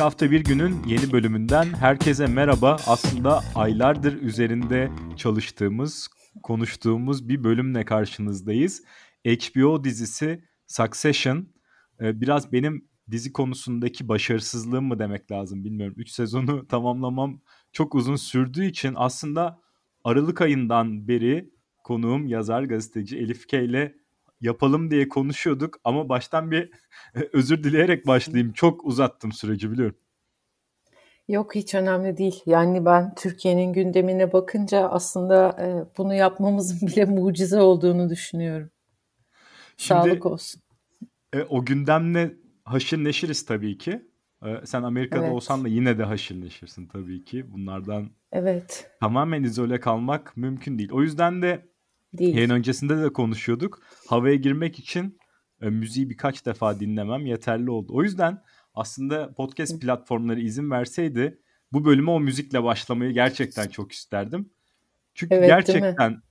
Hafta bir günün yeni bölümünden herkese merhaba. Aslında aylardır üzerinde çalıştığımız, konuştuğumuz bir bölümle karşınızdayız. HBO dizisi Succession. Ee, biraz benim dizi konusundaki başarısızlığım mı demek lazım bilmiyorum. 3 sezonu tamamlamam çok uzun sürdüğü için aslında Aralık ayından beri konuğum yazar gazeteci Elif K ile yapalım diye konuşuyorduk ama baştan bir özür dileyerek başlayayım. Çok uzattım süreci biliyorum. Yok hiç önemli değil. Yani ben Türkiye'nin gündemine bakınca aslında e, bunu yapmamızın bile mucize olduğunu düşünüyorum. Şimdi, Sağlık olsun. E, o gündemle haşır neşiriz tabii ki. E, sen Amerika'da evet. olsan da yine de haşır neşirsin tabii ki. Bunlardan evet. tamamen izole kalmak mümkün değil. O yüzden de değil. yayın öncesinde de konuşuyorduk. Havaya girmek için e, müziği birkaç defa dinlemem yeterli oldu. O yüzden aslında podcast platformları izin verseydi bu bölüme o müzikle başlamayı gerçekten çok isterdim. Çünkü evet, gerçekten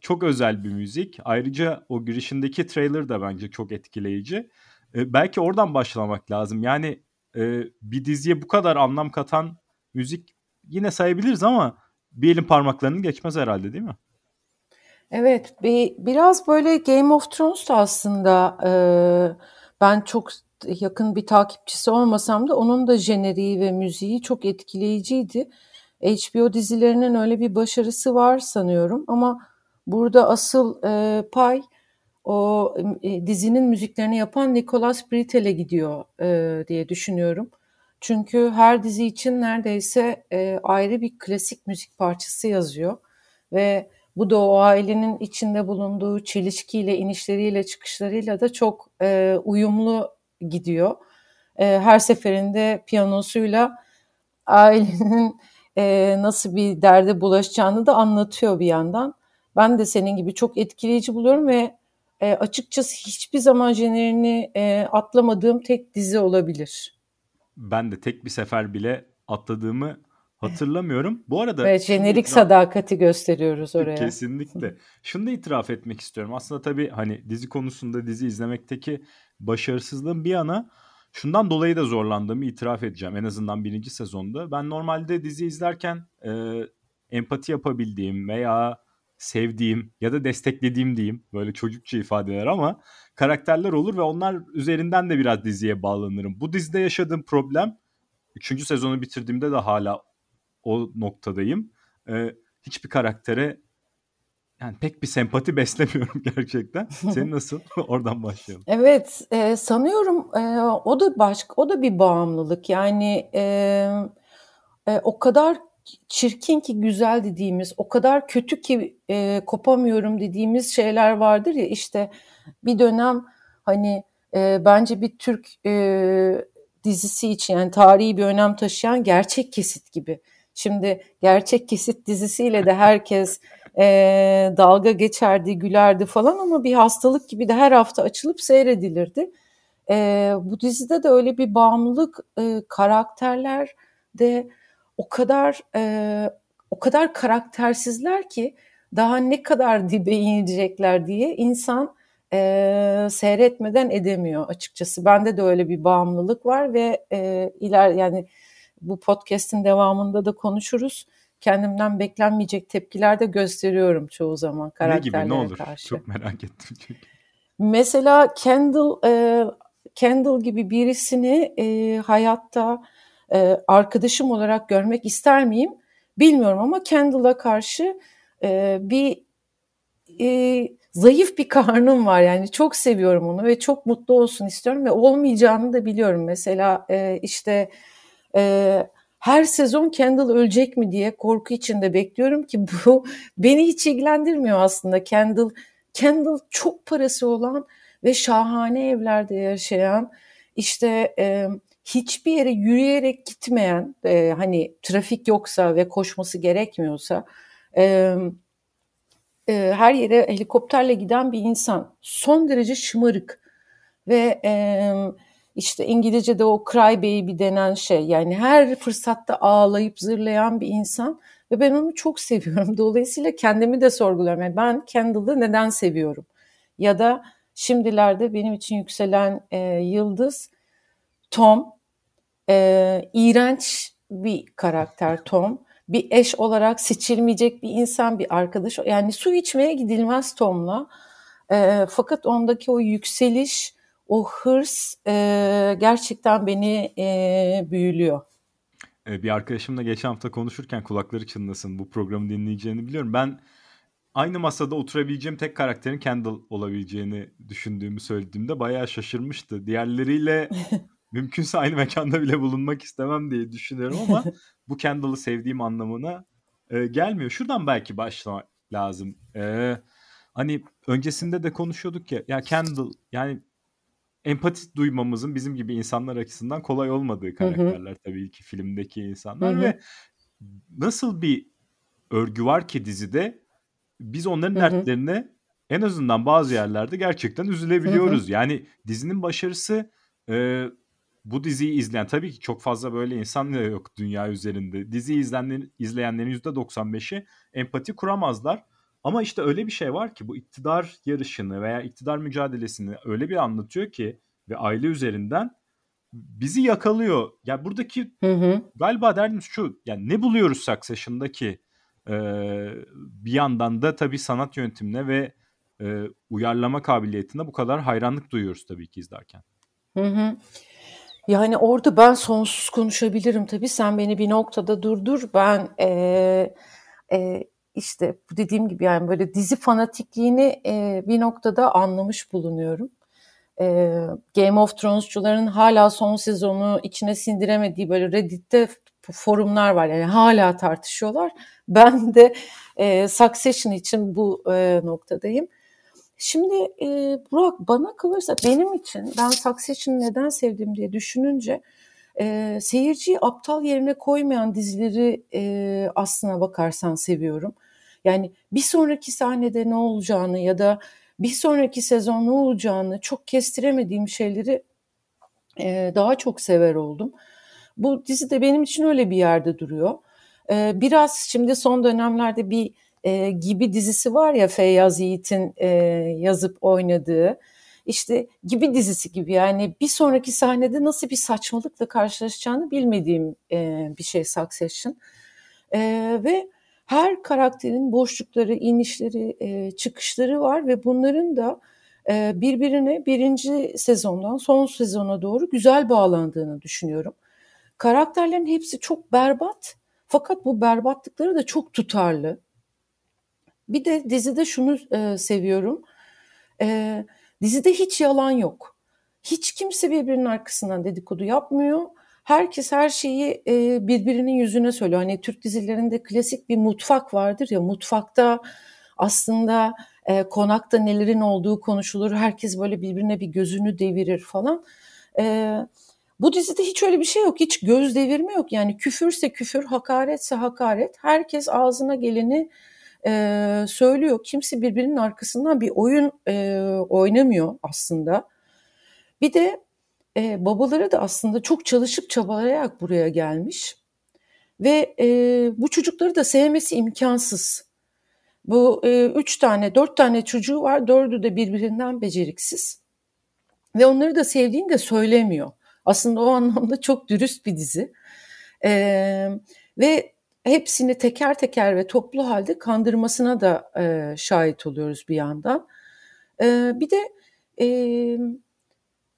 çok özel bir müzik. Ayrıca o girişindeki trailer da bence çok etkileyici. Ee, belki oradan başlamak lazım. Yani e, bir diziye bu kadar anlam katan müzik yine sayabiliriz ama bir elin parmaklarının geçmez herhalde değil mi? Evet, bir biraz böyle Game of Thrones aslında e, ben çok yakın bir takipçisi olmasam da onun da jeneriği ve müziği çok etkileyiciydi. HBO dizilerinin öyle bir başarısı var sanıyorum ama burada asıl e, pay o e, dizinin müziklerini yapan Nicolas Britel'e gidiyor e, diye düşünüyorum. Çünkü her dizi için neredeyse e, ayrı bir klasik müzik parçası yazıyor ve bu da o ailenin içinde bulunduğu çelişkiyle, inişleriyle, çıkışlarıyla da çok e, uyumlu gidiyor. E, her seferinde piyanosuyla ailenin e, nasıl bir derde bulaşacağını da anlatıyor bir yandan. Ben de senin gibi çok etkileyici buluyorum ve e, açıkçası hiçbir zaman jenerini e, atlamadığım tek dizi olabilir. Ben de tek bir sefer bile atladığımı hatırlamıyorum. Bu arada evet, jenerik itiraf... sadakati gösteriyoruz oraya. Kesinlikle. Şunu da itiraf etmek istiyorum. Aslında tabii hani dizi konusunda dizi izlemekteki başarısızlığım bir yana şundan dolayı da zorlandığımı itiraf edeceğim. En azından birinci sezonda. Ben normalde dizi izlerken e, empati yapabildiğim veya sevdiğim ya da desteklediğim diyeyim böyle çocukça ifadeler ama karakterler olur ve onlar üzerinden de biraz diziye bağlanırım. Bu dizide yaşadığım problem 3. sezonu bitirdiğimde de hala o noktadayım. Ee, hiçbir karaktere yani pek bir sempati beslemiyorum gerçekten. Senin nasıl? Oradan başlayalım. Evet, e, sanıyorum e, o da başka, o da bir bağımlılık. Yani e, e, o kadar çirkin ki güzel dediğimiz, o kadar kötü ki e, kopamıyorum dediğimiz şeyler vardır ya işte bir dönem hani e, bence bir Türk e, dizisi için yani tarihi bir önem taşıyan gerçek kesit gibi. Şimdi gerçek kesit dizisiyle de herkes e, dalga geçerdi, gülerdi falan ama bir hastalık gibi de her hafta açılıp seyredilirdi. E, bu dizide de öyle bir bağımlılık e, karakterler de o kadar e, o kadar karaktersizler ki daha ne kadar dibe inecekler diye insan e, seyretmeden edemiyor açıkçası. Bende de öyle bir bağımlılık var ve e, iler yani bu podcast'in devamında da konuşuruz. Kendimden beklenmeyecek tepkiler de gösteriyorum çoğu zaman karakterlere karşı. Ne gibi ne olur? Karşı. Çok merak ettim çünkü. Mesela Kendall e, Kendall gibi birisini e, hayatta e, arkadaşım olarak görmek ister miyim bilmiyorum ama Kendall'a karşı e, bir e, zayıf bir karnım var yani çok seviyorum onu ve çok mutlu olsun istiyorum ve olmayacağını da biliyorum. Mesela e, işte e, her sezon Kendall ölecek mi diye korku içinde bekliyorum ki bu beni hiç ilgilendirmiyor aslında. Kendall Kendall çok parası olan ve şahane evlerde yaşayan işte e, hiçbir yere yürüyerek gitmeyen e, hani trafik yoksa ve koşması gerekmiyorsa e, e, her yere helikopterle giden bir insan. Son derece şımarık ve e, işte İngilizce'de o cry baby denen şey yani her fırsatta ağlayıp zırlayan bir insan ve ben onu çok seviyorum. Dolayısıyla kendimi de sorguluyorum. Yani ben Kendall'ı neden seviyorum? Ya da şimdilerde benim için yükselen e, yıldız Tom. E, iğrenç bir karakter Tom. Bir eş olarak seçilmeyecek bir insan, bir arkadaş. Yani su içmeye gidilmez Tom'la. E, fakat ondaki o yükseliş, o hırs e, gerçekten beni e, büyülüyor. E, bir arkadaşımla geçen hafta konuşurken kulakları çınlasın bu programı dinleyeceğini biliyorum. Ben aynı masada oturabileceğim tek karakterin Kendall olabileceğini düşündüğümü söylediğimde bayağı şaşırmıştı. Diğerleriyle mümkünse aynı mekanda bile bulunmak istemem diye düşünüyorum ama bu Kendall'ı sevdiğim anlamına e, gelmiyor. Şuradan belki başlamak lazım. E, hani öncesinde de konuşuyorduk ya ya Kendall yani empati duymamızın bizim gibi insanlar açısından kolay olmadığı karakterler hı hı. tabii ki filmdeki insanlar hı hı. ve nasıl bir örgü var ki dizide biz onların hı hı. dertlerine en azından bazı yerlerde gerçekten üzülebiliyoruz. Hı hı. Yani dizinin başarısı e, bu diziyi izleyen tabii ki çok fazla böyle insan da yok dünya üzerinde. Dizi izleyenlerin, izleyenlerin %95'i empati kuramazlar. Ama işte öyle bir şey var ki bu iktidar yarışını veya iktidar mücadelesini öyle bir anlatıyor ki ve aile üzerinden bizi yakalıyor. Ya yani buradaki hı hı. galiba derdimiz şu. Yani ne buluyoruz Succession'daki e, bir yandan da tabii sanat yöntemine ve e, uyarlama kabiliyetine bu kadar hayranlık duyuyoruz tabii ki izlerken. Hı hı. Yani orada ben sonsuz konuşabilirim tabii. Sen beni bir noktada durdur. Ben e, e, işte dediğim gibi yani böyle dizi fanatikliğini e, bir noktada anlamış bulunuyorum. E, Game of Thrones'cuların hala son sezonu içine sindiremediği böyle Reddit'te forumlar var. Yani hala tartışıyorlar. Ben de e, Succession için bu e, noktadayım. Şimdi e, Burak bana kalırsa benim için ben Succession'ı neden sevdim diye düşününce e, seyirciyi aptal yerine koymayan dizileri e, aslına bakarsan seviyorum. Yani bir sonraki sahnede ne olacağını ya da bir sonraki sezon ne olacağını çok kestiremediğim şeyleri e, daha çok sever oldum. Bu dizi de benim için öyle bir yerde duruyor. E, biraz şimdi son dönemlerde bir e, gibi dizisi var ya Feyyaz Yiğit'in e, yazıp oynadığı işte gibi dizisi gibi yani bir sonraki sahnede nasıl bir saçmalıkla karşılaşacağını bilmediğim e, bir şey Succession e, ve her karakterin boşlukları, inişleri, e, çıkışları var ve bunların da e, birbirine birinci sezondan son sezona doğru güzel bağlandığını düşünüyorum. Karakterlerin hepsi çok berbat fakat bu berbatlıkları da çok tutarlı. Bir de dizide şunu e, seviyorum. E, dizide hiç yalan yok. Hiç kimse birbirinin arkasından dedikodu yapmıyor. Herkes her şeyi e, birbirinin yüzüne söylüyor. Hani Türk dizilerinde klasik bir mutfak vardır ya mutfakta aslında e, konakta nelerin olduğu konuşulur. Herkes böyle birbirine bir gözünü devirir falan. E, bu dizide hiç öyle bir şey yok. Hiç göz devirme yok. Yani küfürse küfür, hakaretse hakaret. Herkes ağzına geleni e, söylüyor. Kimse birbirinin arkasından bir oyun e, oynamıyor aslında. Bir de e, babaları da aslında çok çalışıp çabalayarak buraya gelmiş. Ve e, bu çocukları da sevmesi imkansız. Bu e, üç tane, dört tane çocuğu var. Dördü de birbirinden beceriksiz. Ve onları da sevdiğini de söylemiyor. Aslında o anlamda çok dürüst bir dizi. E, ve hepsini teker teker ve toplu halde kandırmasına da e, şahit oluyoruz bir yandan. E, bir de e,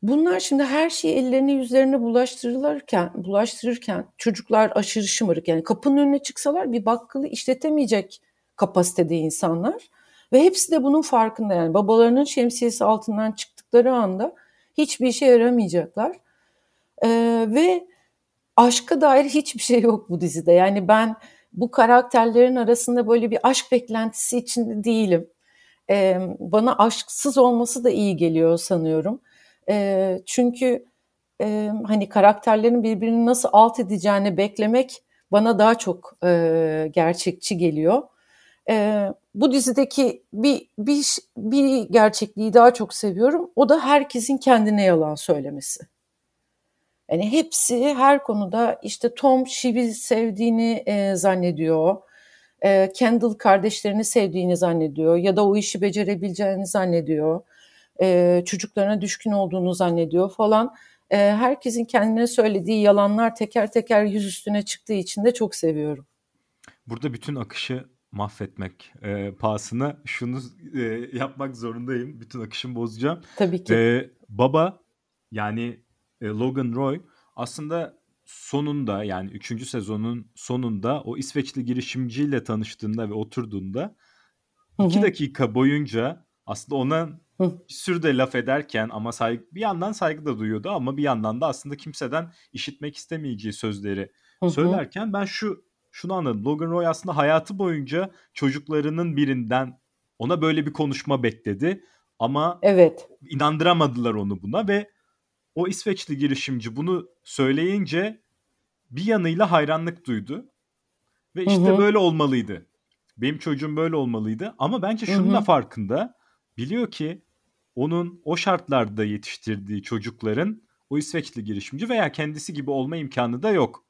bunlar şimdi her şeyi ellerine yüzlerine bulaştırırken, bulaştırırken çocuklar aşırı şımarık. Yani kapının önüne çıksalar bir bakkalı işletemeyecek kapasitede insanlar. Ve hepsi de bunun farkında yani babalarının şemsiyesi altından çıktıkları anda hiçbir işe yaramayacaklar. Ee, ve aşka dair hiçbir şey yok bu dizide. Yani ben bu karakterlerin arasında böyle bir aşk beklentisi içinde değilim. Ee, bana aşksız olması da iyi geliyor sanıyorum. Ee, çünkü e, hani karakterlerin birbirini nasıl alt edeceğini beklemek bana daha çok e, gerçekçi geliyor. E, bu dizideki bir, bir, bir gerçekliği daha çok seviyorum. O da herkesin kendine yalan söylemesi. Yani hepsi her konuda işte Tom Shiv'i sevdiğini e, zannediyor. E, Kendall kardeşlerini sevdiğini zannediyor. Ya da o işi becerebileceğini zannediyor. E, çocuklarına düşkün olduğunu zannediyor falan. E, herkesin kendine söylediği yalanlar teker teker yüz üstüne çıktığı için de çok seviyorum. Burada bütün akışı mahvetmek e, pahasına şunu e, yapmak zorundayım. Bütün akışımı bozacağım. Tabii ki. E, baba yani e, Logan Roy aslında sonunda yani 3. sezonun sonunda o İsveçli girişimciyle tanıştığında ve oturduğunda 2 dakika boyunca aslında ona bir sürü de laf ederken ama saygı, bir yandan saygı da duyuyordu ama bir yandan da aslında kimseden işitmek istemeyeceği sözleri söylerken ben şu şunu anladım. Logan Roy aslında hayatı boyunca çocuklarının birinden ona böyle bir konuşma bekledi ama evet. inandıramadılar onu buna ve o İsveçli girişimci bunu söyleyince bir yanıyla hayranlık duydu. Ve işte hı hı. böyle olmalıydı. Benim çocuğum böyle olmalıydı. Ama bence şunun hı hı. da farkında. Biliyor ki onun o şartlarda yetiştirdiği çocukların o İsveçli girişimci veya kendisi gibi olma imkanı da yok.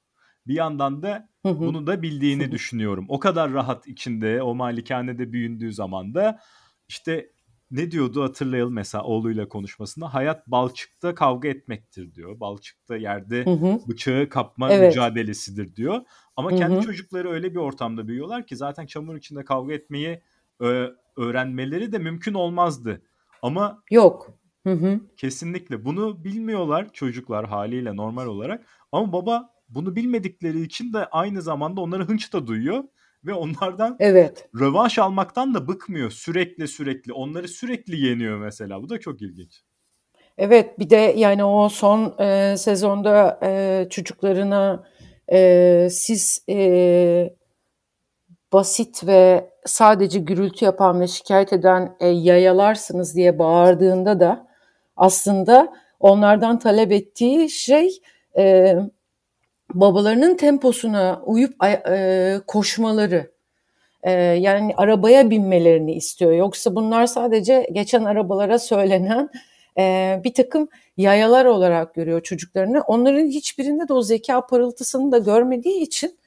Bir yandan da bunu da bildiğini düşünüyorum. O kadar rahat içinde o malikanede büyündüğü zaman da işte ne diyordu hatırlayalım mesela oğluyla konuşmasında. Hayat balçıkta kavga etmektir diyor. Balçıkta yerde hı hı. bıçağı kapma evet. mücadelesidir diyor. Ama hı hı. kendi çocukları öyle bir ortamda büyüyorlar ki zaten çamur içinde kavga etmeyi ö- öğrenmeleri de mümkün olmazdı. Ama yok. Hı hı. Kesinlikle bunu bilmiyorlar çocuklar haliyle normal olarak. Ama baba bunu bilmedikleri için de aynı zamanda onları hınç da duyuyor ve onlardan evet. rövanş almaktan da bıkmıyor sürekli sürekli. Onları sürekli yeniyor mesela. Bu da çok ilginç. Evet bir de yani o son e, sezonda e, çocuklarına e, siz e, basit ve sadece gürültü yapan ve şikayet eden e, yayalarsınız diye bağırdığında da aslında onlardan talep ettiği şey e, babalarının temposuna uyup e, koşmaları e, yani arabaya binmelerini istiyor. Yoksa bunlar sadece geçen arabalara söylenen e, bir takım yayalar olarak görüyor çocuklarını. Onların hiçbirinde de o zeka parıltısını da görmediği için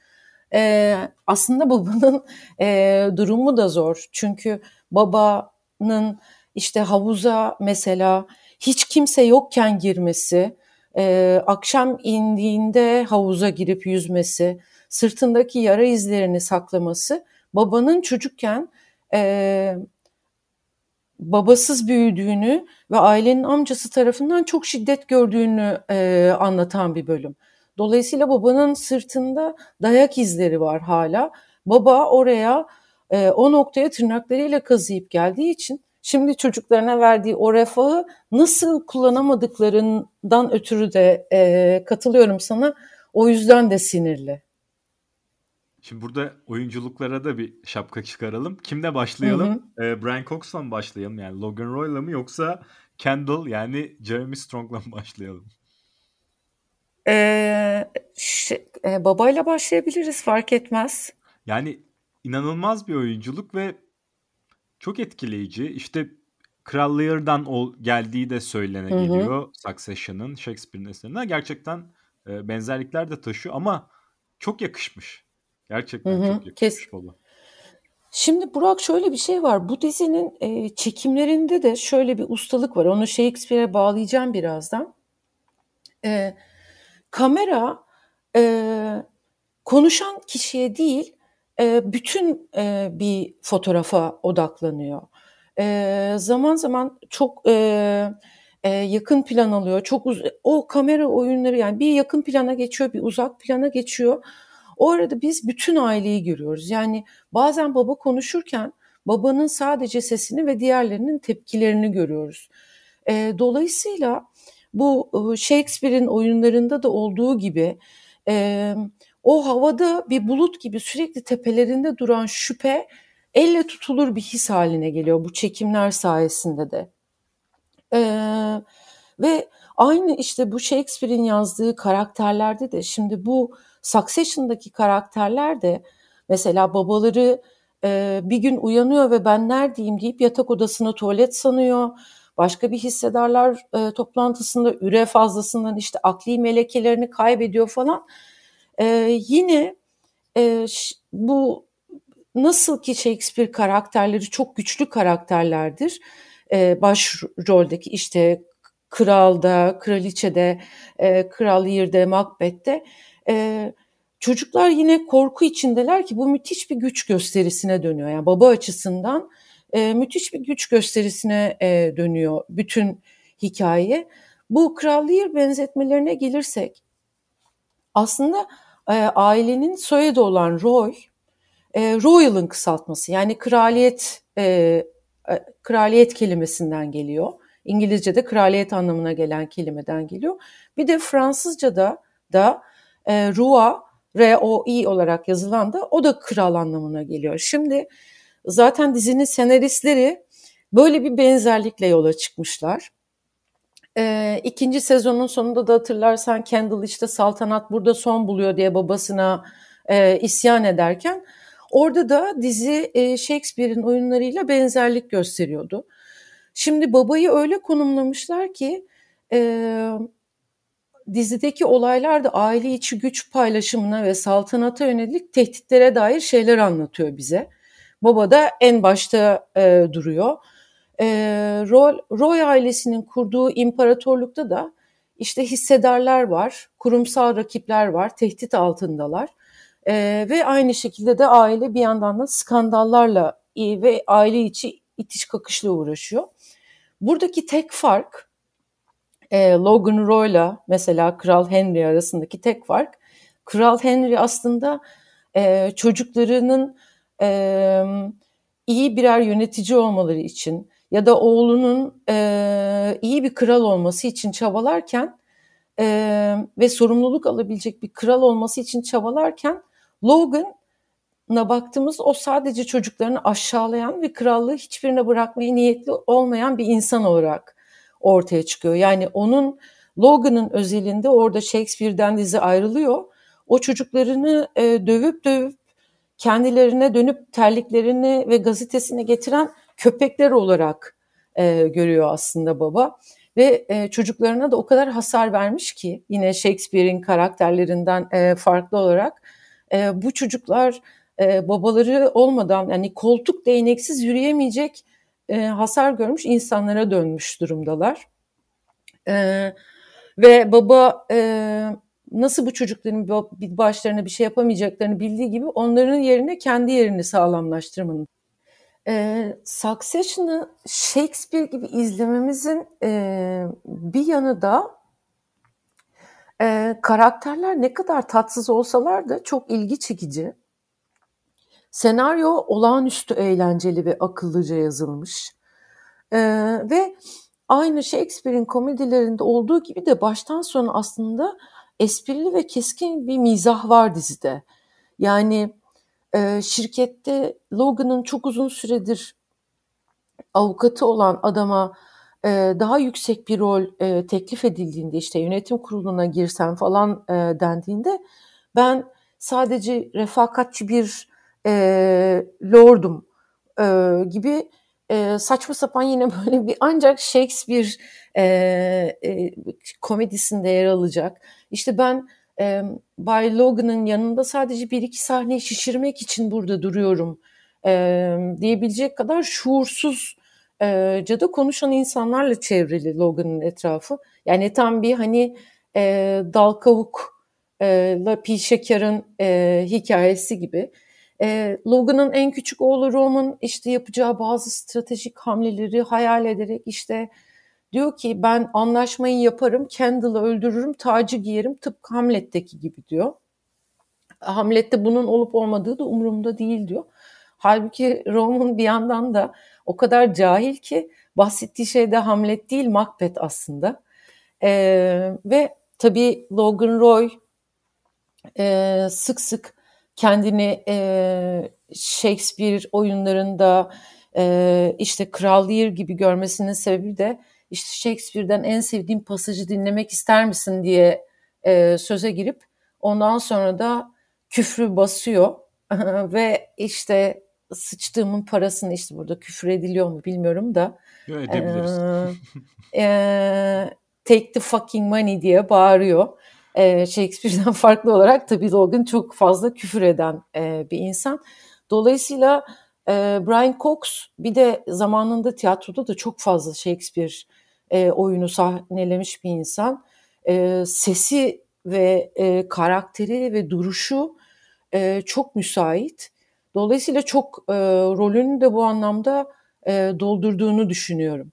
e, aslında babanın e, durumu da zor. Çünkü babanın işte havuza mesela hiç kimse yokken girmesi, e, akşam indiğinde havuza girip yüzmesi, sırtındaki yara izlerini saklaması babanın çocukken e, babasız büyüdüğünü ve ailenin amcası tarafından çok şiddet gördüğünü e, anlatan bir bölüm. Dolayısıyla babanın sırtında dayak izleri var hala. Baba oraya e, o noktaya tırnaklarıyla kazıyıp geldiği için şimdi çocuklarına verdiği o refahı nasıl kullanamadıklarından ötürü de e, katılıyorum sana. O yüzden de sinirli. Şimdi burada oyunculuklara da bir şapka çıkaralım. Kimle başlayalım? Hı hı. Ee, Brian Cox'la mı başlayalım? Yani Logan Roy'la mı yoksa Kendall yani Jeremy Strong'la mı başlayalım? Ee, şey, e, babayla başlayabiliriz fark etmez. Yani inanılmaz bir oyunculuk ve çok etkileyici. İşte Kral Lear'dan o geldiği de söylene Hı-hı. geliyor Succession'ın Shakespeare'in eserine. Gerçekten e, benzerlikler de taşıyor ama çok yakışmış. Gerçekten Hı-hı. çok yakışmış Kes- baba. Şimdi Burak şöyle bir şey var. Bu dizinin e, çekimlerinde de şöyle bir ustalık var. Onu Shakespeare'e bağlayacağım birazdan. E, kamera e, konuşan kişiye değil, bütün bir fotoğrafa odaklanıyor. Zaman zaman çok yakın plan alıyor. Çok uz- o kamera oyunları yani bir yakın plana geçiyor, bir uzak plana geçiyor. O arada biz bütün aileyi görüyoruz. Yani bazen baba konuşurken babanın sadece sesini ve diğerlerinin tepkilerini görüyoruz. Dolayısıyla bu Shakespeare'in oyunlarında da olduğu gibi e, o havada bir bulut gibi sürekli tepelerinde duran şüphe elle tutulur bir his haline geliyor bu çekimler sayesinde de. Ee, ve aynı işte bu Shakespeare'in yazdığı karakterlerde de şimdi bu Succession'daki karakterler de mesela babaları e, bir gün uyanıyor ve ben neredeyim deyip yatak odasını tuvalet sanıyor. Başka bir hissedarlar e, toplantısında üre fazlasından işte akli melekelerini kaybediyor falan. E, yine e, bu nasıl ki Shakespeare karakterleri çok güçlü karakterlerdir. E, başroldeki işte Kral'da, Kraliçe'de, e, Kral Lear'de, Macbeth'te e, çocuklar yine korku içindeler ki bu müthiş bir güç gösterisine dönüyor. Yani baba açısından e, müthiş bir güç gösterisine e, dönüyor bütün hikaye. Bu Kral Lear benzetmelerine gelirsek aslında e, ailenin soyadı olan Roy, e, Royal'ın kısaltması yani kraliyet e, e, kraliyet kelimesinden geliyor. İngilizce'de kraliyet anlamına gelen kelimeden geliyor. Bir de Fransızca'da da e, Roi, R-O-I olarak yazılan da o da kral anlamına geliyor. Şimdi zaten dizinin senaristleri böyle bir benzerlikle yola çıkmışlar. E, ikinci sezonun sonunda da hatırlarsan Kendall işte saltanat burada son buluyor diye babasına e, isyan ederken orada da dizi e, Shakespeare'in oyunlarıyla benzerlik gösteriyordu. Şimdi babayı öyle konumlamışlar ki e, dizideki olaylar da aile içi güç paylaşımına ve saltanata yönelik tehditlere dair şeyler anlatıyor bize. Baba da en başta e, duruyor. E, Roy, Roy ailesinin kurduğu imparatorlukta da işte hissedarlar var, kurumsal rakipler var, tehdit altındalar. E, ve aynı şekilde de aile bir yandan da skandallarla ve aile içi itiş kakışla uğraşıyor. Buradaki tek fark e, Logan Roy'la mesela Kral Henry arasındaki tek fark Kral Henry aslında e, çocuklarının e, iyi birer yönetici olmaları için ya da oğlunun e, iyi bir kral olması için çabalarken e, ve sorumluluk alabilecek bir kral olması için çabalarken Logan'a baktığımız o sadece çocuklarını aşağılayan ve krallığı hiçbirine bırakmaya niyetli olmayan bir insan olarak ortaya çıkıyor. Yani onun Logan'ın özelinde orada Shakespeare'den dizi ayrılıyor. O çocuklarını e, dövüp dövüp kendilerine dönüp terliklerini ve gazetesini getiren köpekler olarak e, görüyor aslında baba. Ve e, çocuklarına da o kadar hasar vermiş ki yine Shakespeare'in karakterlerinden e, farklı olarak e, bu çocuklar e, babaları olmadan yani koltuk değneksiz yürüyemeyecek e, hasar görmüş insanlara dönmüş durumdalar. E, ve baba e, nasıl bu çocukların başlarına bir şey yapamayacaklarını bildiği gibi onların yerine kendi yerini sağlamlaştırmanın. E, Succession'ı Shakespeare gibi izlememizin e, bir yanı da e, karakterler ne kadar tatsız olsalar da çok ilgi çekici. Senaryo olağanüstü eğlenceli ve akıllıca yazılmış. E, ve aynı Shakespeare'in komedilerinde olduğu gibi de baştan sona aslında esprili ve keskin bir mizah var dizide. Yani e, şirkette Logan'ın çok uzun süredir avukatı olan adama e, daha yüksek bir rol e, teklif edildiğinde işte yönetim kuruluna girsen falan e, dendiğinde ben sadece refakatçi bir e, lordum e, gibi e, saçma sapan yine böyle bir ancak Shakespeare e, e, komedisinde yer alacak. İşte ben e, Bay Logan'ın yanında sadece bir iki sahneyi şişirmek için burada duruyorum e, diyebilecek kadar şuursuz e, cadı konuşan insanlarla çevrili Logan'ın etrafı. Yani tam bir hani e, dal e, la pi e, hikayesi gibi. E, Logan'ın en küçük oğlu Roman işte yapacağı bazı stratejik hamleleri hayal ederek işte diyor ki ben anlaşmayı yaparım, Kendall'ı öldürürüm, tacı giyerim tıpkı Hamlet'teki gibi diyor. Hamlet'te bunun olup olmadığı da umurumda değil diyor. Halbuki Roman bir yandan da o kadar cahil ki bahsettiği şey de Hamlet değil Macbeth aslında. Ee, ve tabii Logan Roy e, sık sık kendini e, Shakespeare oyunlarında e, işte Kral Lear gibi görmesinin sebebi de işte Shakespeare'den en sevdiğim pasajı dinlemek ister misin diye e, söze girip ondan sonra da küfrü basıyor ve işte sıçtığımın parasını işte burada küfür ediliyor mu bilmiyorum da. Edebiliriz. E, e, take the fucking money diye bağırıyor. E, Shakespeare'den farklı olarak tabii Logan çok fazla küfür eden e, bir insan. Dolayısıyla e, Brian Cox bir de zamanında tiyatroda da çok fazla Shakespeare e, oyunu sahnelemiş bir insan. E, sesi ve e, karakteri ve duruşu e, çok müsait. Dolayısıyla çok e, rolünü de bu anlamda e, doldurduğunu düşünüyorum.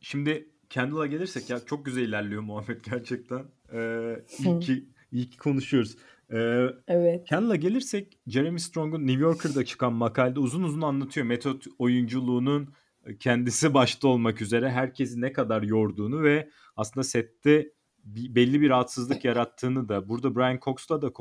Şimdi Kendall'a gelirsek ya çok güzel ilerliyor Muhammed gerçekten. Ee, iyi, ki, iyi ki konuşuyoruz. Ee, evet. Kendall'a gelirsek Jeremy Strong'un New Yorker'da çıkan makalede uzun uzun anlatıyor metot oyunculuğunun kendisi başta olmak üzere herkesi ne kadar yorduğunu ve aslında sette belli bir rahatsızlık yarattığını da burada Brian Cox'la da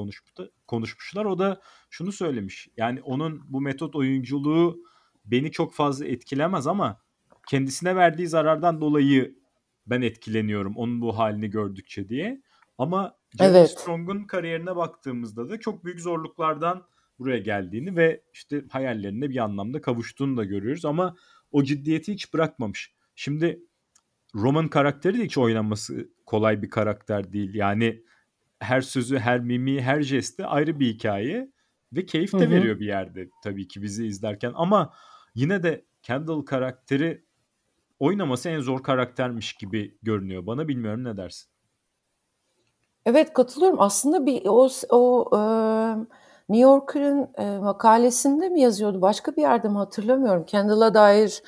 konuşmuşlar. O da şunu söylemiş. Yani onun bu metot oyunculuğu beni çok fazla etkilemez ama kendisine verdiği zarardan dolayı ben etkileniyorum onun bu halini gördükçe diye. Ama Jeremy evet. Strong'un kariyerine baktığımızda da çok büyük zorluklardan buraya geldiğini ve işte hayallerine bir anlamda kavuştuğunu da görüyoruz ama o ciddiyeti hiç bırakmamış. Şimdi Roman karakteri de hiç oynanması kolay bir karakter değil. Yani her sözü, her mimi, her jesti ayrı bir hikaye ve keyif de Hı-hı. veriyor bir yerde tabii ki bizi izlerken ama yine de Kendall karakteri oynaması en zor karaktermiş gibi görünüyor bana. Bilmiyorum ne dersin? Evet katılıyorum. Aslında bir o, o e, New Yorker'ın e, makalesinde mi yazıyordu? Başka bir yerde mi hatırlamıyorum. Kendall'a dair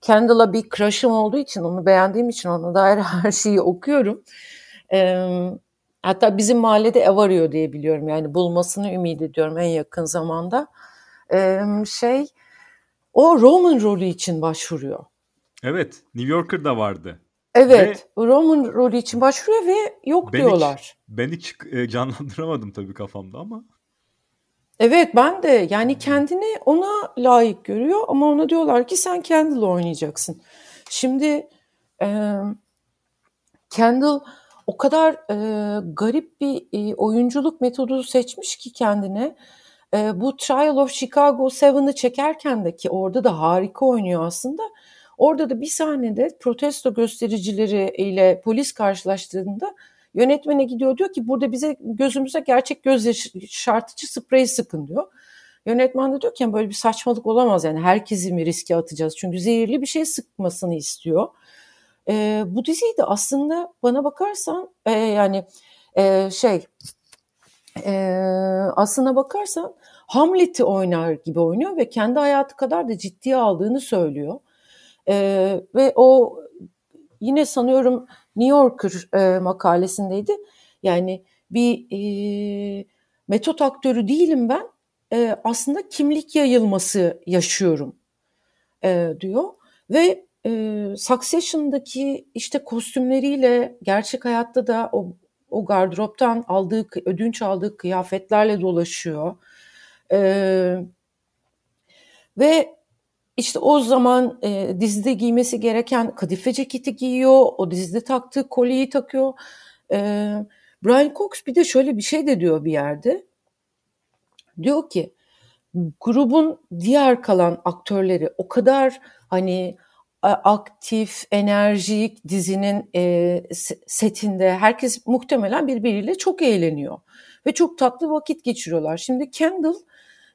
Kendall'a bir crush'ım olduğu için, onu beğendiğim için ona dair her şeyi okuyorum. E, hatta bizim mahallede ev arıyor diye biliyorum. Yani bulmasını ümit ediyorum en yakın zamanda. E, şey, o Roman rolü için başvuruyor. Evet, New Yorker'da vardı. Evet, ve, Roman rolü için başvuruyor ve yok ben diyorlar. Hiç, ben hiç e, canlandıramadım tabii kafamda ama. Evet ben de yani kendini ona layık görüyor ama ona diyorlar ki sen Kendall oynayacaksın. Şimdi e, Kendall o kadar e, garip bir e, oyunculuk metodu seçmiş ki kendine. E, bu Trial of Chicago 7'ı çekerken de ki orada da harika oynuyor aslında. Orada da bir sahnede protesto göstericileri ile polis karşılaştığında Yönetmene gidiyor diyor ki burada bize gözümüze gerçek göz yaşartıcı sprey sıkın diyor. Yönetmen de diyor ki böyle bir saçmalık olamaz yani herkesi mi riske atacağız çünkü zehirli bir şey sıkmasını istiyor. E, bu diziyi de aslında bana bakarsan e, yani e, şey e, aslına bakarsan Hamlet'i oynar gibi oynuyor ve kendi hayatı kadar da ciddiye aldığını söylüyor. E, ve o yine sanıyorum New Yorker e, makalesindeydi. Yani bir e, metot aktörü değilim ben. E, aslında kimlik yayılması yaşıyorum e, diyor. Ve e, Succession'daki işte kostümleriyle gerçek hayatta da o, o gardıroptan aldığı, ödünç aldığı kıyafetlerle dolaşıyor. E, ve işte o zaman e, dizide giymesi gereken kadife ceketi giyiyor, o dizide taktığı kolyeyi takıyor. E, Brian Cox bir de şöyle bir şey de diyor bir yerde. Diyor ki grubun diğer kalan aktörleri o kadar hani aktif, enerjik dizinin e, setinde herkes muhtemelen birbiriyle çok eğleniyor ve çok tatlı vakit geçiriyorlar. Şimdi Kendall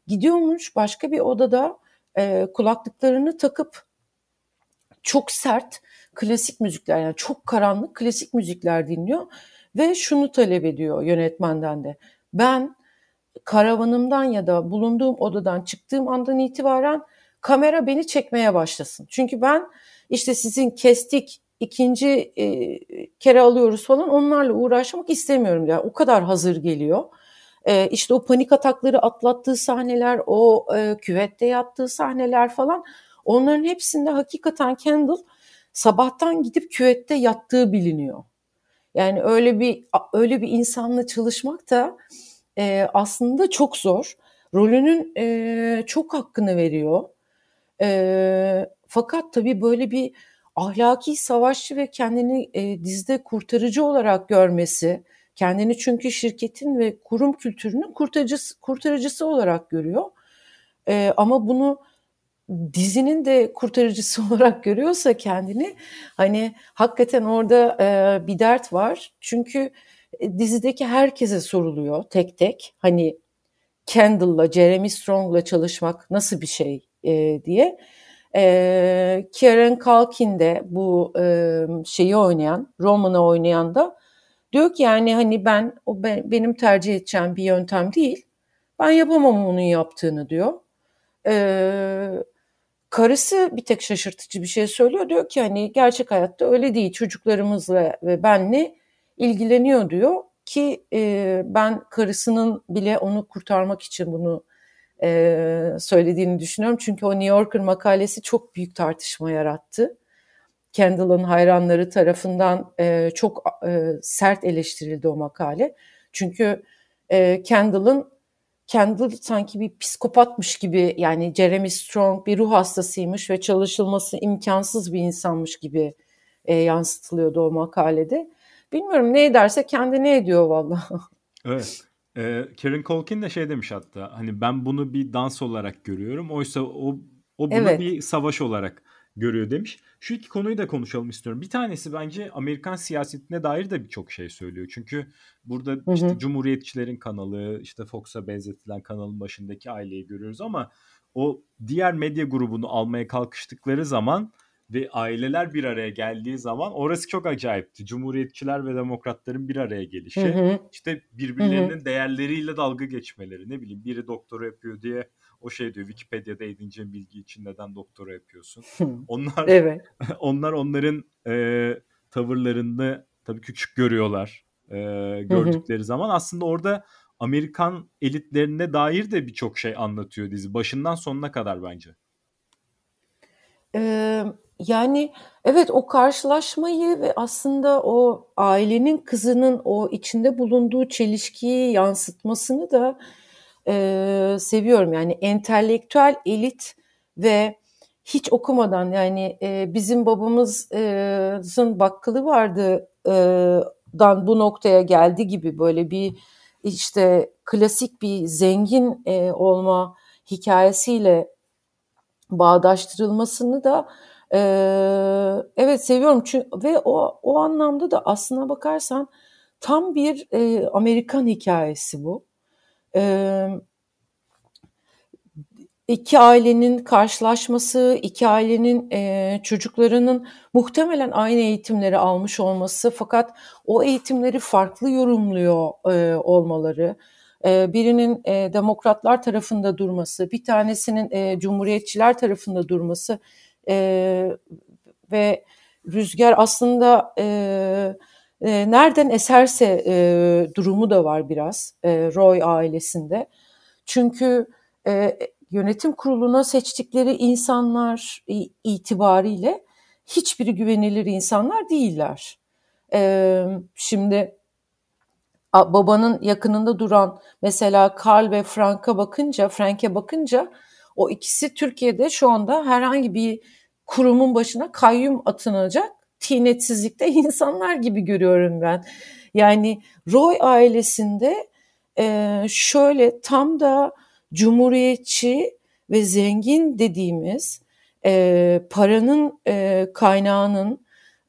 gidiyormuş başka bir odada e, kulaklıklarını takıp çok sert klasik müzikler yani çok karanlık klasik müzikler dinliyor ve şunu talep ediyor yönetmenden de. Ben karavanımdan ya da bulunduğum odadan çıktığım andan itibaren kamera beni çekmeye başlasın. Çünkü ben işte sizin kestik ikinci e, kere alıyoruz falan onlarla uğraşmak istemiyorum. Yani o kadar hazır geliyor. E, işte o panik atakları atlattığı sahneler, o e, küvette yattığı sahneler falan onların hepsinde hakikaten Kendall sabahtan gidip küvette yattığı biliniyor. Yani öyle bir öyle bir insanla çalışmak da e, aslında çok zor. Rolünün e, çok hakkını veriyor. E, fakat tabii böyle bir ahlaki savaşçı ve kendini e, dizide kurtarıcı olarak görmesi, Kendini çünkü şirketin ve kurum kültürünün kurtarıcısı, kurtarıcısı olarak görüyor. E, ama bunu dizinin de kurtarıcısı olarak görüyorsa kendini hani hakikaten orada e, bir dert var. Çünkü e, dizideki herkese soruluyor tek tek. Hani Kendall'la, Jeremy Strong'la çalışmak nasıl bir şey e, diye. E, Kieran Culkin de bu e, şeyi oynayan, Roman'ı oynayan da diyor ki yani hani ben o ben, benim tercih edeceğim bir yöntem değil. Ben yapamam onun yaptığını diyor. Ee, karısı bir tek şaşırtıcı bir şey söylüyor. Diyor ki hani gerçek hayatta öyle değil. Çocuklarımızla ve benle ilgileniyor diyor ki e, ben karısının bile onu kurtarmak için bunu e, söylediğini düşünüyorum. Çünkü o New Yorker makalesi çok büyük tartışma yarattı. Kendall'ın hayranları tarafından e, çok e, sert eleştirildi o makale. Çünkü e, Kendall'ın Kendall sanki bir psikopatmış gibi yani Jeremy Strong bir ruh hastasıymış ve çalışılması imkansız bir insanmış gibi e, yansıtılıyordu o makalede. Bilmiyorum ne ederse kendi ne ediyor valla. Evet. Ee, Karen Culkin de şey demiş hatta hani ben bunu bir dans olarak görüyorum. Oysa o o bunu evet. bir savaş olarak görüyor demiş. Şu iki konuyu da konuşalım istiyorum. Bir tanesi bence Amerikan siyasetine dair de birçok şey söylüyor. Çünkü burada hı hı. işte Cumhuriyetçilerin kanalı, işte Fox'a benzetilen kanalın başındaki aileyi görüyoruz ama o diğer medya grubunu almaya kalkıştıkları zaman ve aileler bir araya geldiği zaman orası çok acayipti. Cumhuriyetçiler ve demokratların bir araya gelişi. Hı hı. işte birbirlerinin hı hı. değerleriyle dalga geçmeleri. Ne bileyim biri doktora yapıyor diye o şey diyor Wikipedia'da edineceğin bilgi için neden doktora yapıyorsun. onlar evet. onlar onların e, tavırlarını tabii küçük görüyorlar. E, gördükleri zaman aslında orada Amerikan elitlerine dair de birçok şey anlatıyor dizi. Başından sonuna kadar bence. Ee, yani evet o karşılaşmayı ve aslında o ailenin kızının o içinde bulunduğu çelişkiyi yansıtmasını da e, seviyorum. Yani entelektüel elit ve hiç okumadan yani e, bizim babamızın bakkalı vardı e, dan bu noktaya geldi gibi böyle bir işte klasik bir zengin e, olma hikayesiyle bağdaştırılmasını da e, evet seviyorum çünkü ve o o anlamda da aslına bakarsan tam bir e, Amerikan hikayesi bu e, iki ailenin karşılaşması, iki ailenin e, çocuklarının muhtemelen aynı eğitimleri almış olması fakat o eğitimleri farklı yorumluyor e, olmaları, e, birinin e, demokratlar tarafında durması, bir tanesinin e, cumhuriyetçiler tarafında durması e, ve rüzgar aslında e, e, nereden eserse e, durumu da var biraz e, Roy ailesinde. Çünkü e, yönetim kuruluna seçtikleri insanlar itibariyle hiçbiri güvenilir insanlar değiller. E, şimdi babanın yakınında duran mesela Karl ve Frank'a bakınca, Frank'e bakınca o ikisi Türkiye'de şu anda herhangi bir kurumun başına kayyum atınacak tinetsizlikte insanlar gibi görüyorum ben. Yani Roy ailesinde e, şöyle tam da cumhuriyetçi ve zengin dediğimiz e, paranın e, kaynağının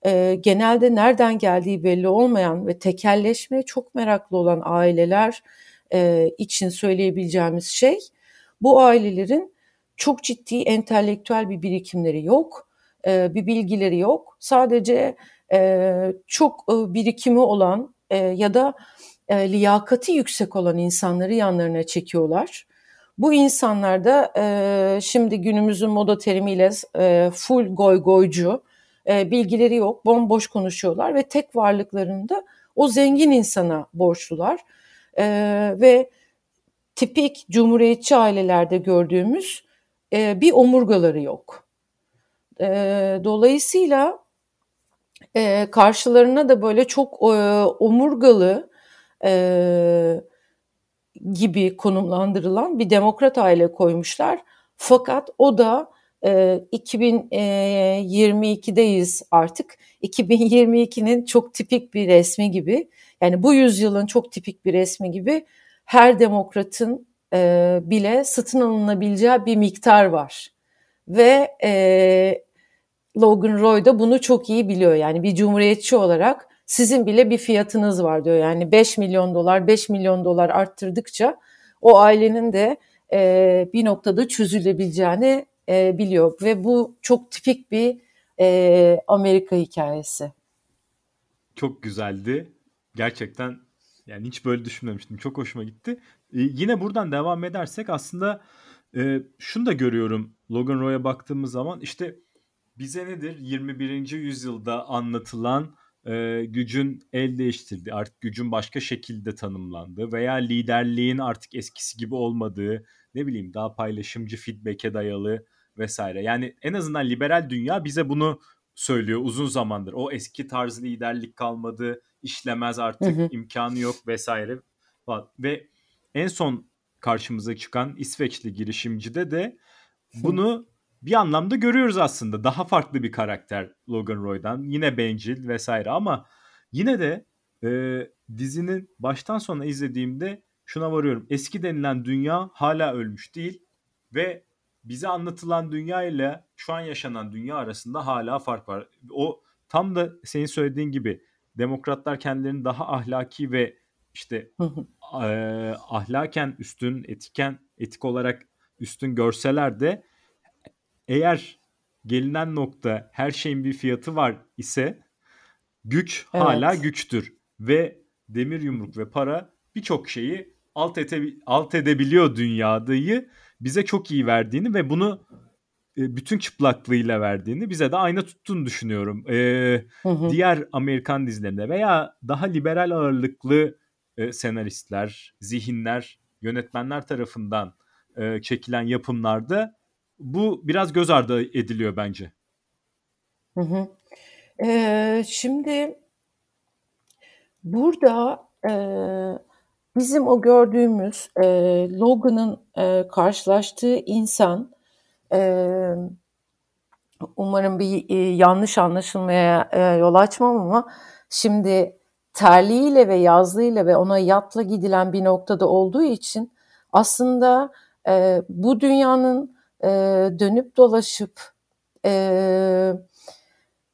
e, genelde nereden geldiği belli olmayan ve tekelleşmeye çok meraklı olan aileler e, için söyleyebileceğimiz şey bu ailelerin çok ciddi entelektüel bir birikimleri yok e, bir bilgileri yok. Sadece e, çok e, birikimi olan e, ya da e, liyakati yüksek olan insanları yanlarına çekiyorlar. Bu insanlar da e, şimdi günümüzün moda terimiyle e, full goy goycu, e, bilgileri yok, bomboş konuşuyorlar ve tek varlıklarında o zengin insana borçlular. E, ve tipik cumhuriyetçi ailelerde gördüğümüz e, bir omurgaları yok. E, dolayısıyla e, karşılarına da böyle çok e, omurgalı e, gibi konumlandırılan bir demokrat aile koymuşlar. Fakat o da e, 2022'deyiz artık. 2022'nin çok tipik bir resmi gibi. Yani bu yüzyılın çok tipik bir resmi gibi her demokratın e, bile satın alınabileceği bir miktar var ve e, Logan Roy da bunu çok iyi biliyor. Yani bir cumhuriyetçi olarak sizin bile bir fiyatınız var diyor. Yani 5 milyon dolar, 5 milyon dolar arttırdıkça o ailenin de e, bir noktada çözülebileceğini e, biliyor. Ve bu çok tipik bir e, Amerika hikayesi. Çok güzeldi. Gerçekten yani hiç böyle düşünmemiştim. Çok hoşuma gitti. Ee, yine buradan devam edersek aslında e, şunu da görüyorum Logan Roy'a baktığımız zaman işte bize nedir 21. yüzyılda anlatılan e, gücün el değiştirdiği, artık gücün başka şekilde tanımlandığı veya liderliğin artık eskisi gibi olmadığı, ne bileyim daha paylaşımcı feedback'e dayalı vesaire. Yani en azından liberal dünya bize bunu söylüyor uzun zamandır. O eski tarz liderlik kalmadı, işlemez artık, hı hı. imkanı yok vesaire. Ve en son karşımıza çıkan İsveçli girişimcide de bunu bir anlamda görüyoruz aslında. Daha farklı bir karakter Logan Roy'dan. Yine bencil vesaire ama yine de e, dizinin baştan sona izlediğimde şuna varıyorum. Eski denilen dünya hala ölmüş değil ve bize anlatılan dünya ile şu an yaşanan dünya arasında hala fark var. O tam da senin söylediğin gibi demokratlar kendilerini daha ahlaki ve işte e, ahlaken üstün, etiken etik olarak üstün görseler de eğer gelinen nokta her şeyin bir fiyatı var ise güç evet. hala güçtür ve demir yumruk ve para birçok şeyi alt, ete, alt edebiliyor dünyadayı bize çok iyi verdiğini ve bunu e, bütün çıplaklığıyla verdiğini bize de ayna tuttuğunu düşünüyorum. Ee, hı hı. Diğer Amerikan dizilerinde veya daha liberal ağırlıklı e, senaristler, zihinler, yönetmenler tarafından e, çekilen yapımlarda bu biraz göz ardı ediliyor bence. Hı hı. Ee, şimdi burada e, bizim o gördüğümüz e, Logan'ın e, karşılaştığı insan e, umarım bir e, yanlış anlaşılmaya e, yol açmam ama şimdi terliğiyle ve yazlığıyla ve ona yatla gidilen bir noktada olduğu için aslında e, bu dünyanın e, dönüp dolaşıp e,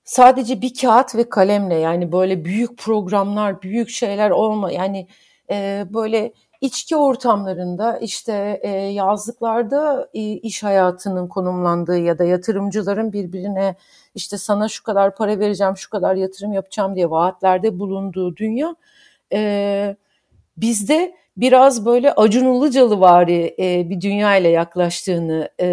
sadece bir kağıt ve kalemle yani böyle büyük programlar, büyük şeyler olma yani e, böyle içki ortamlarında işte e, yazlıklarda e, iş hayatının konumlandığı ya da yatırımcıların birbirine işte sana şu kadar para vereceğim, şu kadar yatırım yapacağım diye vaatlerde bulunduğu dünya e, bizde biraz böyle Acun Ilıcalı vari e, bir dünya ile yaklaştığını e,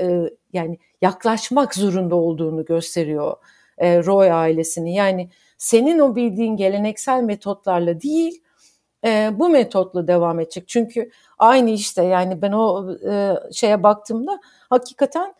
e, yani yaklaşmak zorunda olduğunu gösteriyor e, Roy ailesini. Yani senin o bildiğin geleneksel metotlarla değil e, bu metotla devam edecek. Çünkü aynı işte yani ben o e, şeye baktığımda hakikaten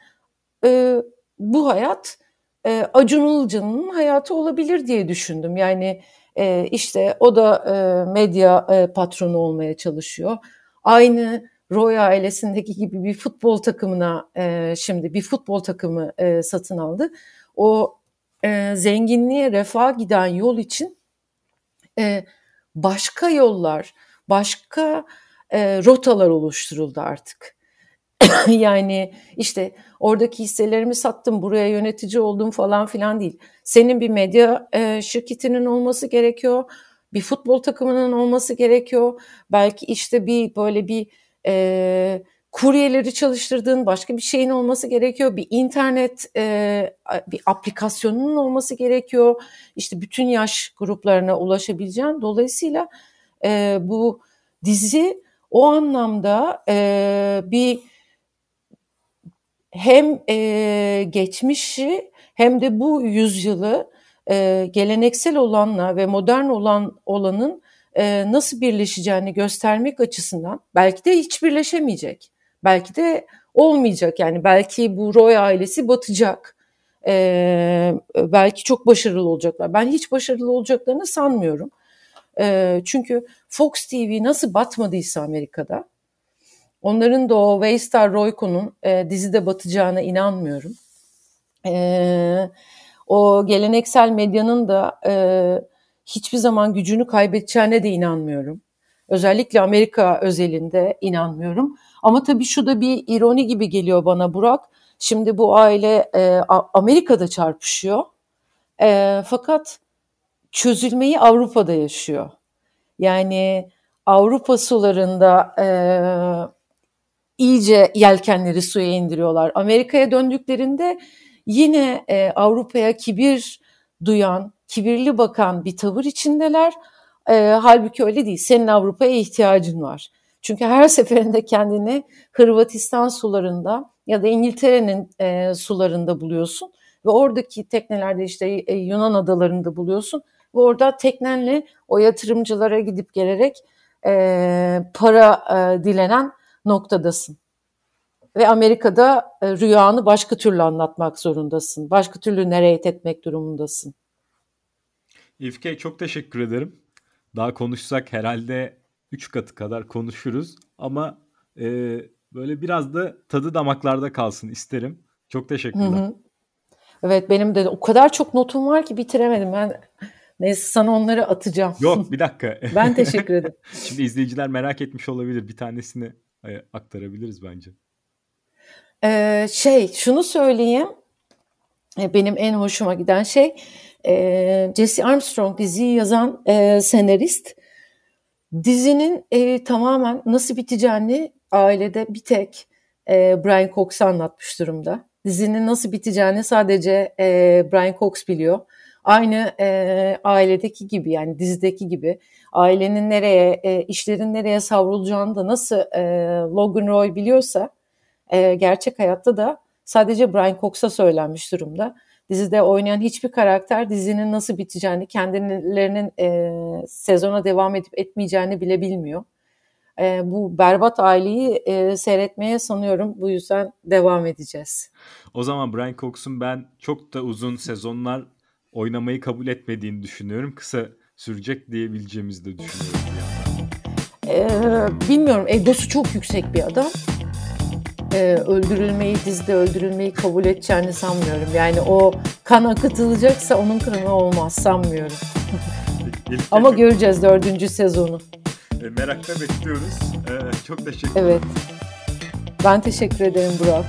e, bu hayat e, Acun hayatı olabilir diye düşündüm. Yani e, işte o da e, medya e, patronu olmaya çalışıyor. Aynı Roy ailesindeki gibi bir futbol takımına e, şimdi bir futbol takımı e, satın aldı. O e, zenginliğe, refah giden yol için e, başka yollar, başka e, rotalar oluşturuldu artık. yani işte oradaki hisselerimi sattım, buraya yönetici oldum falan filan değil. Senin bir medya e, şirketinin olması gerekiyor, bir futbol takımının olması gerekiyor. Belki işte bir böyle bir e, kuryeleri çalıştırdığın başka bir şeyin olması gerekiyor. Bir internet e, bir aplikasyonunun olması gerekiyor. İşte bütün yaş gruplarına ulaşabileceğin. Dolayısıyla e, bu dizi o anlamda e, bir hem e, geçmişi hem de bu yüzyılı e, geleneksel olanla ve modern olan olanın e, nasıl birleşeceğini göstermek açısından belki de hiç birleşemeyecek. Belki de olmayacak yani belki bu Roy ailesi batacak. E, belki çok başarılı olacaklar. Ben hiç başarılı olacaklarını sanmıyorum. E, çünkü Fox TV nasıl batmadıysa Amerika'da onların da o Waystar Royko'nun e, dizide batacağına inanmıyorum. E, o geleneksel medyanın da e, hiçbir zaman gücünü kaybedeceğine de inanmıyorum. Özellikle Amerika özelinde inanmıyorum. Ama tabii şu da bir ironi gibi geliyor bana Burak. Şimdi bu aile e, Amerika'da çarpışıyor. E, fakat çözülmeyi Avrupa'da yaşıyor. Yani Avrupa sularında e, iyice yelkenleri suya indiriyorlar. Amerika'ya döndüklerinde yine e, Avrupa'ya kibir duyan, kibirli bakan bir tavır içindeler. E, halbuki öyle değil. Senin Avrupa'ya ihtiyacın var. Çünkü her seferinde kendini Hırvatistan sularında ya da İngiltere'nin e, sularında buluyorsun ve oradaki teknelerde işte e, Yunan adalarında buluyorsun ve orada teknenle o yatırımcılara gidip gelerek e, para e, dilenen noktadasın. Ve Amerika'da e, rüyanı başka türlü anlatmak zorundasın. Başka türlü narrate etmek durumundasın. İfke çok teşekkür ederim. Daha konuşsak herhalde 3 katı kadar konuşuruz ama e, böyle biraz da tadı damaklarda kalsın isterim. Çok teşekkürler. Hı hı. Evet benim de o kadar çok notum var ki bitiremedim. Ben neyse sana onları atacağım. Yok bir dakika. ben teşekkür ederim. Şimdi izleyiciler merak etmiş olabilir. Bir tanesini aktarabiliriz bence. Ee, şey şunu söyleyeyim. E, benim en hoşuma giden şey e, Jesse Armstrong diziyi yazan e, senarist dizinin e, tamamen nasıl biteceğini ailede bir tek e, Brian Cox anlatmış durumda. Dizinin nasıl biteceğini sadece e, Brian Cox biliyor. Aynı e, ailedeki gibi yani dizideki gibi ailenin nereye, e, işlerin nereye savrulacağını da nasıl e, Logan Roy biliyorsa e, gerçek hayatta da sadece Brian Cox'a söylenmiş durumda. Dizide oynayan hiçbir karakter dizinin nasıl biteceğini, kendilerinin e, sezona devam edip etmeyeceğini bile bilmiyor. E, bu berbat aileyi e, seyretmeye sanıyorum bu yüzden devam edeceğiz. O zaman Brian Cox'un ben çok da uzun sezonlar oynamayı kabul etmediğini düşünüyorum. Kısa sürecek diyebileceğimizi de düşünüyorum. Ee, bilmiyorum egosu çok yüksek bir adam e, öldürülmeyi, dizide öldürülmeyi kabul edeceğini sanmıyorum. Yani o kan akıtılacaksa onun kanı olmaz sanmıyorum. Ama göreceğiz dördüncü sezonu. E, merakla bekliyoruz. E, çok teşekkür ederim. Evet. Ben teşekkür ederim Burak.